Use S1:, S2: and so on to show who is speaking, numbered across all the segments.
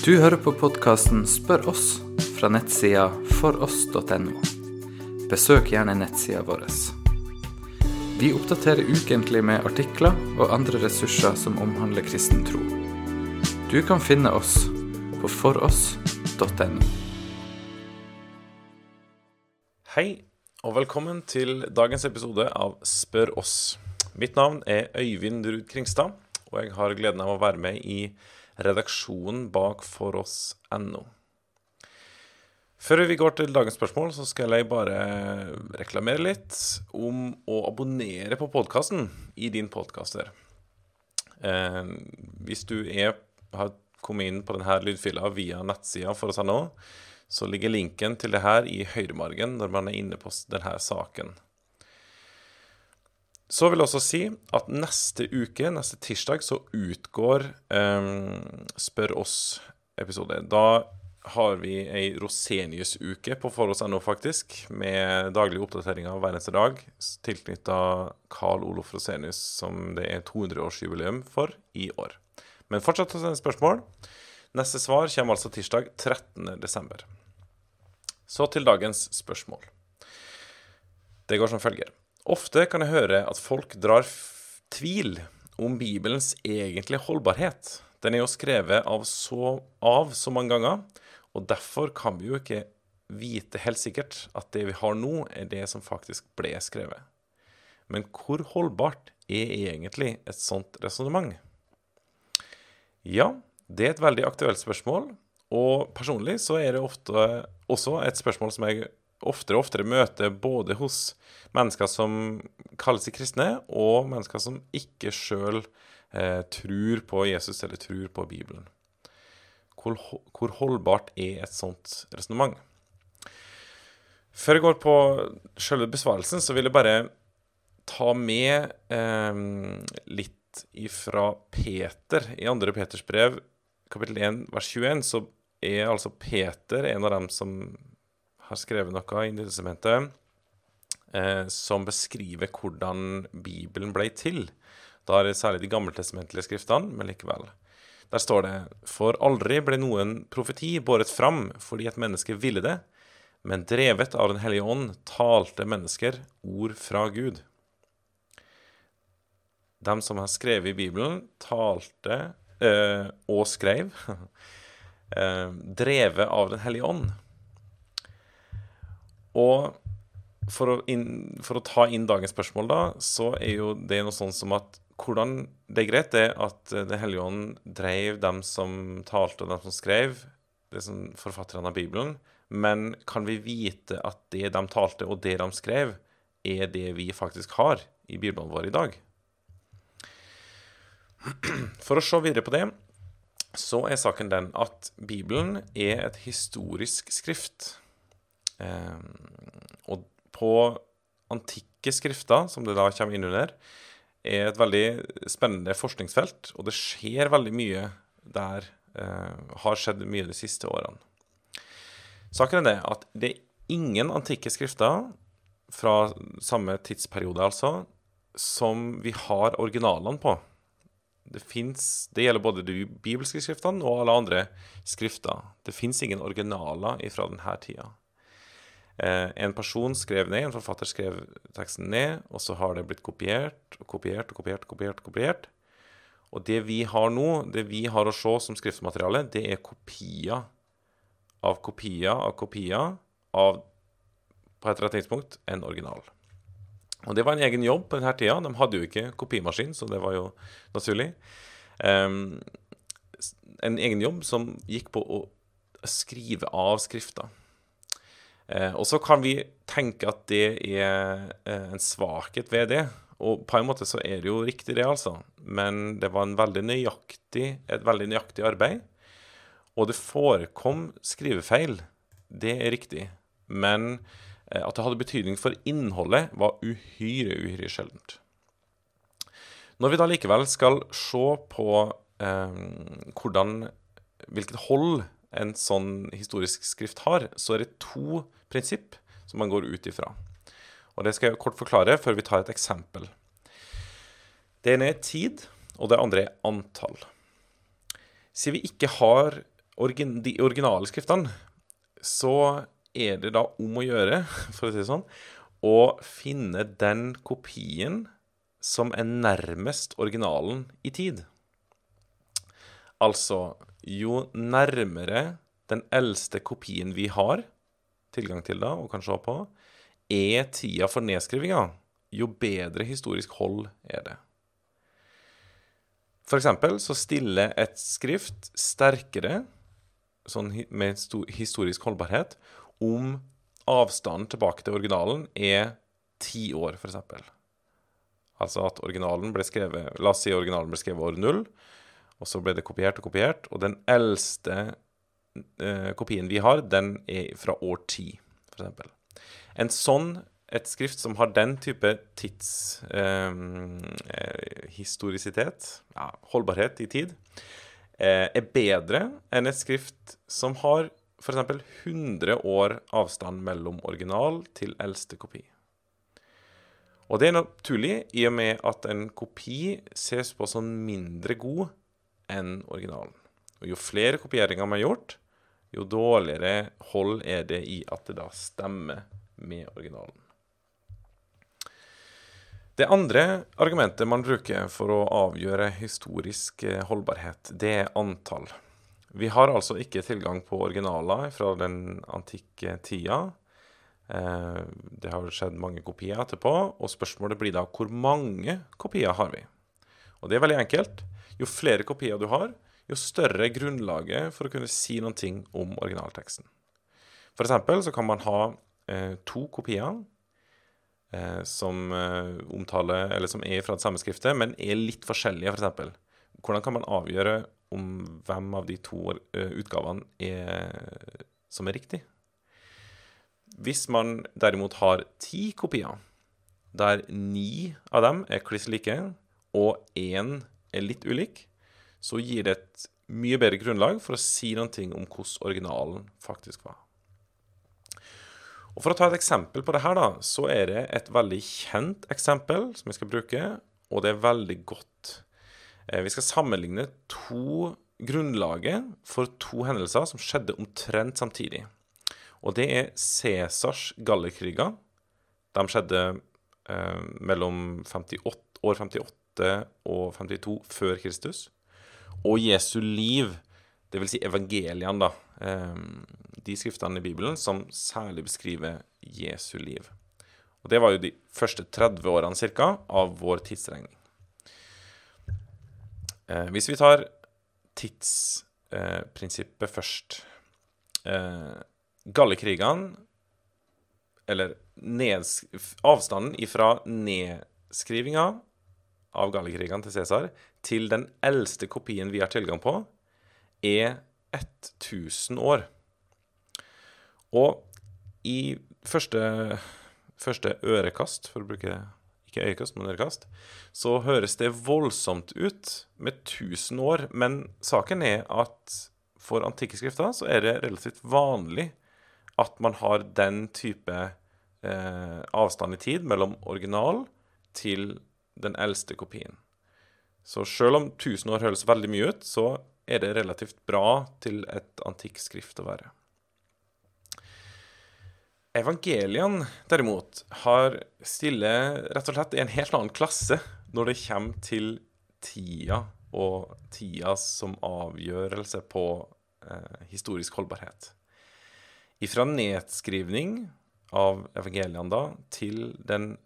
S1: Du hører på podkasten Spør oss fra nettsida foross.no. Besøk gjerne nettsida vår. Vi oppdaterer ukentlig med artikler og andre ressurser som omhandler kristen tro. Du kan finne oss på foross.no.
S2: Hei, og velkommen til dagens episode av Spør oss. Mitt navn er Øyvind Ruud Kringstad, og jeg har gleden av å være med i redaksjonen bak foross.no. Før vi går til dagens spørsmål, så skal jeg bare reklamere litt om å abonnere på podkasten i din podkaster. Eh, hvis du er, har kommet inn på denne lydfila via nettsida nå, så ligger linken til det her i høyremargen når man er inne på denne saken. Så vil jeg også si at neste uke, neste tirsdag, så utgår um, Spør oss-episode. Da har vi ei Rosenius-uke på forhånds.no, faktisk, med daglige oppdateringer hver eneste dag tilknytta Carl Olof Rosenius, som det er 200-årsjubileum for i år. Men fortsatt å sende spørsmål. Neste svar kommer altså tirsdag 13.12. Så til dagens spørsmål. Det går som følger. Ofte kan jeg høre at folk drar tvil om Bibelens egentlige holdbarhet. Den er jo skrevet av så, av så mange ganger, og derfor kan vi jo ikke vite helt sikkert at det vi har nå, er det som faktisk ble skrevet. Men hvor holdbart er egentlig et sånt resonnement? Ja, det er et veldig aktuelt spørsmål, og personlig så er det ofte også et spørsmål som jeg oftere og oftere møter både hos mennesker som kalles seg kristne, og mennesker som ikke sjøl eh, tror på Jesus eller tror på Bibelen. Hvor, hvor holdbart er et sånt resonnement? Før jeg går på sjølve besvarelsen, så vil jeg bare ta med eh, litt ifra Peter. I 2. Peters brev, kapittel 1, vers 21, så er altså Peter en av dem som har skrevet noe i Nytestamentet eh, som beskriver hvordan Bibelen ble til. Da er det særlig de gammeltestamentlige skriftene, men likevel. Der står det For aldri ble noen profeti båret fram fordi et menneske ville det, men drevet av Den hellige ånd talte mennesker ord fra Gud. De som har skrevet i Bibelen, talte øh, og skrev, øh, drevet av Den hellige ånd. Og for å, inn, for å, ta inn dagens spørsmål, da, så er jo det noe sånn som at hvordan Det er greit det at Den hellige ånd drev dem som talte, og dem som skrev, det som forfatterne av Bibelen, men kan vi vite at det de talte, og det de skrev, er det vi faktisk har i Bibelen vår i dag? For å se videre på det, så er saken den at Bibelen er et historisk skrift. Eh, og på antikke skrifter, som det da kommer inn under, er et veldig spennende forskningsfelt. Og det skjer veldig mye der. Eh, har skjedd mye de siste årene. Saken er det at det er ingen antikke skrifter fra samme tidsperiode, altså, som vi har originalene på. Det, finnes, det gjelder både de bibelske skriftene og alle andre skrifter. Det fins ingen originaler fra denne tida. Eh, en person skrev ned, en forfatter skrev teksten ned, og så har det blitt kopiert og kopiert og kopiert. kopiert, kopiert. Og det vi har nå, det vi har å se som skriftmateriale, det er kopier av kopier av kopier av på et eller annet tidspunkt en original. Og det var en egen jobb på denne tida. De hadde jo ikke kopimaskin, så det var jo naturlig. Um, en egen jobb som gikk på å skrive av skrifter. Eh, og så kan vi tenke at det er eh, en svakhet ved det. Og på en måte så er det jo riktig, det, altså. Men det var veldig nøyaktig, et veldig nøyaktig arbeid. Og det forekom skrivefeil. Det er riktig. Men eh, at det hadde betydning for innholdet, var uhyre, uhyre sjeldent. Når vi da likevel skal se på eh, hvordan, hvilket hold en sånn historisk skrift har, så er det to prinsipp som man går ut ifra. Og Det skal jeg kort forklare før vi tar et eksempel. Det ene er tid, og det andre er antall. Siden vi ikke har de originale skriftene, så er det da om å gjøre, for å si det sånn, å finne den kopien som er nærmest originalen i tid. Altså, jo nærmere den eldste kopien vi har tilgang til da, og kan se på, er tida for nedskrivinga, jo bedre historisk hold er det. For eksempel så stiller et skrift sterkere, sånn med historisk holdbarhet, om avstanden tilbake til originalen er ti år, f.eks. Altså at originalen ble skrevet La oss si originalen ble skrevet år null, og så ble det kopiert og kopiert, og den eldste eh, kopien vi har, den er fra år ti, f.eks. En sånn et skrift som har den type tidshistorisitet, uh, ja, holdbarhet i tid, uh, er bedre enn et skrift som har f.eks. 100 år avstand mellom original til eldste kopi. Og det er naturlig i og med at en kopi ses på som mindre god enn originalen. Og jo flere kopieringer man har gjort, jo dårligere hold er det i at det da stemmer med originalen. Det andre argumentet man bruker for å avgjøre historisk eh, holdbarhet, det er antall. Vi har altså ikke tilgang på originaler fra den antikke tida. Eh, det har skjedd mange kopier etterpå, og spørsmålet blir da hvor mange kopier har vi? Og det er veldig enkelt. Jo flere kopier du har, jo større er grunnlaget for å kunne si noen ting om originalteksten. For eksempel så kan man ha eh, to kopier eh, som eh, omtaler, eller som er fra det samme skriftet, men er litt forskjellige, f.eks. For Hvordan kan man avgjøre om hvem av de to uh, utgavene er, som er riktig. Hvis man derimot har ti kopier, der ni av dem er kliss like, og én er litt ulik, så gir det et mye bedre grunnlag for å si noen ting om hvordan originalen faktisk var. Og For å ta et eksempel på det her, da, så er det et veldig kjent eksempel som jeg skal bruke, og det er veldig godt Eh, vi skal sammenligne to grunnlaget for to hendelser som skjedde omtrent samtidig. Og det er Cæsars gallerkriger. De skjedde eh, mellom 58, år 58 og 52 før Kristus. Og Jesu liv, dvs. Si evangeliene, da. Eh, de skriftene i Bibelen som særlig beskriver Jesu liv. Og det var jo de første 30 årene cirka av vår tidsregning. Eh, hvis vi tar tidsprinsippet eh, først eh, Gallekrigene, eller avstanden ifra nedskrivinga av gallekrigene til Cæsar til den eldste kopien vi har tilgang på, er 1000 år. Og i første, første ørekast, for å bruke ikke øyekast, men ørekast, så høres det voldsomt ut med 1000 år. Men saken er at for antikke skrifter så er det relativt vanlig at man har den type eh, avstand i tid mellom original til den eldste kopien. Så selv om 1000 år høres veldig mye ut, så er det relativt bra til et antikk skrift å være. Evangeliene, derimot, har stille rett og slett i en helt annen klasse når det kommer til tida og tida som avgjørelse på eh, historisk holdbarhet. Ifra nedskrivning av evangeliene da, til den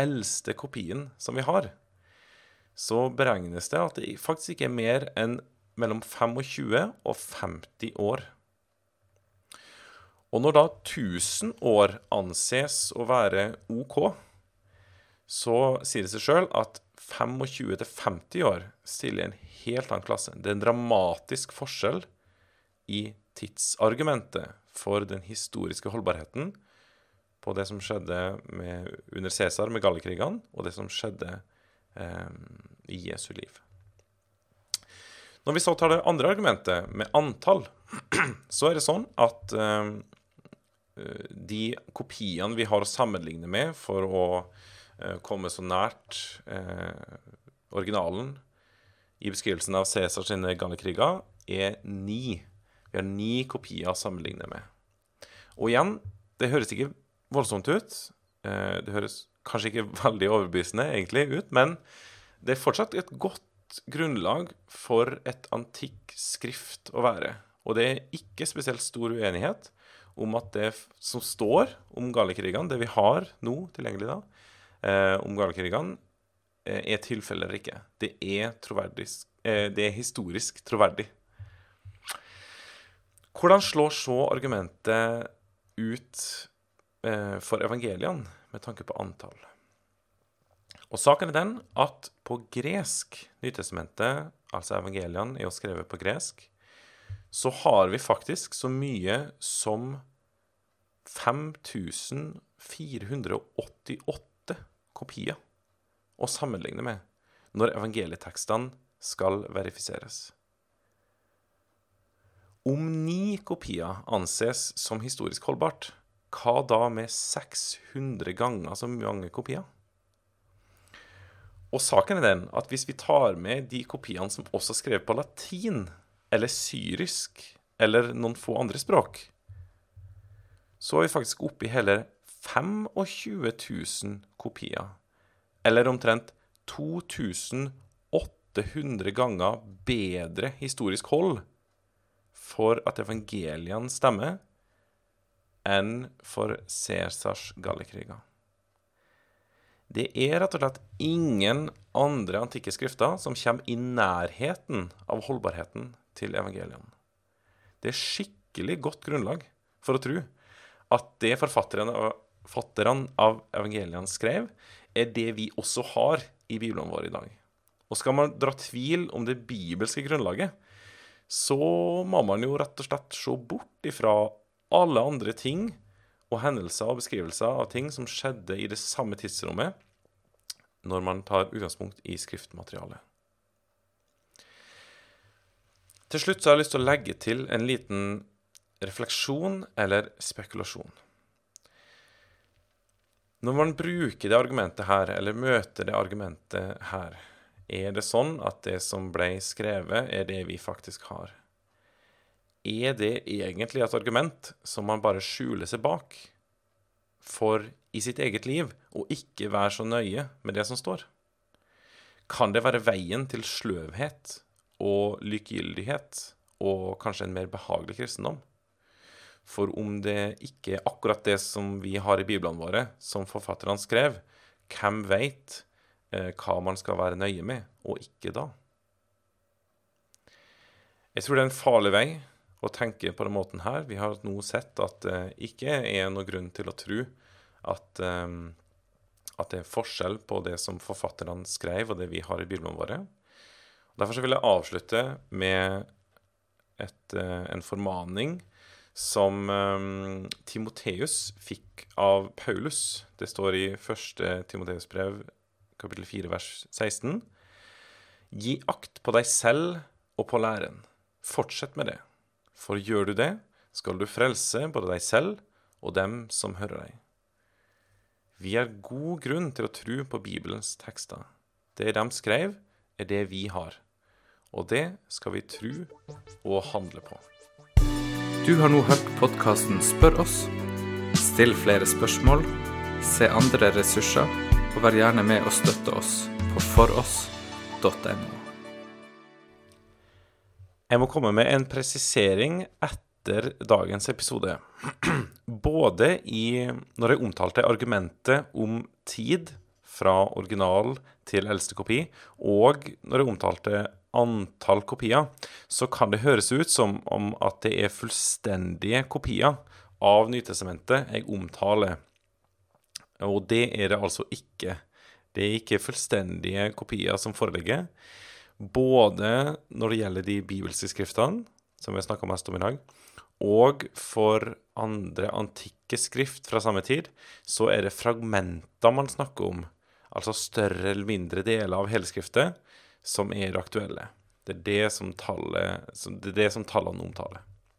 S2: eldste kopien som vi har, så beregnes det at det faktisk ikke er mer enn mellom 25 og 50 år og når da 1000 år anses å være OK, så sier det seg sjøl at 25-50 år stiller en helt annen klasse. Det er en dramatisk forskjell i tidsargumentet for den historiske holdbarheten på det som skjedde med, under Cæsar med gallekrigene, og det som skjedde eh, i Jesu liv. Når vi så tar det andre argumentet, med antall, så er det sånn at eh, Eh, de kopiene vi har å sammenligne med for å eh, komme så nært eh, originalen i beskrivelsen av Cæsars gallekriger, er ni. Vi har ni kopier å sammenligne med. Og igjen, det høres ikke voldsomt ut. Eh, det høres kanskje ikke veldig overbevisende egentlig ut, men det er fortsatt et godt grunnlag for et antikk skrift å være. Og det er ikke spesielt stor uenighet om at det som står om gallikrigene, det vi har nå tilgjengelig da, eh, om gallikrigene, eh, er tilfelle eller ikke. Det er, eh, det er historisk troverdig. Hvordan slår så argumentet ut for evangeliene med tanke på antall? Og saken er den at på gresk, Nytestamentet, altså evangeliene, er jo skrevet på gresk, så har vi faktisk så mye som 5488 kopier å sammenligne med når evangelietekstene skal verifiseres. Om ni kopier anses som historisk holdbart, hva da med 600 ganger så mange kopier? Og saken er den at hvis vi tar med de kopiene som også er skrevet på latin, eller syrisk, eller noen få andre språk, så er vi faktisk oppe i hele 25 000 kopier. Eller omtrent 2800 ganger bedre historisk hold for at evangeliene stemmer, enn for Cæsars gallekriger. Det er rett og slett ingen andre antikke skrifter som kommer i nærheten av holdbarheten til evangeliene. Det er skikkelig godt grunnlag for å tro at det forfatterne, forfatterne av evangeliene skrev, er det vi også har i Bibelen vår i dag. Og skal man dra tvil om det bibelske grunnlaget, så må man jo rett og slett se bort ifra alle andre ting og hendelser og beskrivelser av ting som skjedde i det samme tidsrommet, når man tar utgangspunkt i skriftmaterialet. Til slutt så har jeg lyst til å legge til en liten refleksjon eller spekulasjon. Når man bruker det argumentet her, eller møter det argumentet her, er det sånn at det som ble skrevet, er det vi faktisk har? Er det egentlig et argument som man bare skjuler seg bak for i sitt eget liv å ikke være så nøye med det som står? Kan det være veien til sløvhet og likegyldighet og kanskje en mer behagelig kristendom? For om det ikke er akkurat det som vi har i biblene våre, som forfatterne skrev, hvem veit eh, hva man skal være nøye med, og ikke da? Jeg tror det er en farlig vei å tenke på den måten her. Vi har nå sett at det ikke er noen grunn til å tro at, um, at det er forskjell på det som forfatterne skrev, og det vi har i bildene våre. Derfor vil jeg avslutte med et, uh, en formaning som um, Timoteus fikk av Paulus. Det står i 1. Timoteus brev, kapittel 4, vers 16. Gi akt på deg selv og på læren. Fortsett med det. For gjør du det, skal du frelse både deg selv og dem som hører deg. Vi har god grunn til å tro på Bibelens tekster. Det de skrev, er det vi har. Og det skal vi tro og handle på.
S1: Du har nå hørt podkasten Spør oss. Still flere spørsmål, se andre ressurser, og vær gjerne med å støtte oss på foross.no.
S2: Jeg må komme med en presisering etter dagens episode. Både i når jeg omtalte argumentet om tid fra original til eldste kopi, og når jeg omtalte antall kopier, så kan det høres ut som om at det er fullstendige kopier av Nytestamentet jeg omtaler. Og det er det altså ikke. Det er ikke fullstendige kopier som foreligger. Både når det gjelder de bibelske skriftene, som vi har snakka mest om i dag, og for andre antikke skrift fra samme tid, så er det fragmenter man snakker om. Altså større eller mindre deler av helskriftet, som er aktuelle. Det er det det er det som tallene omtaler.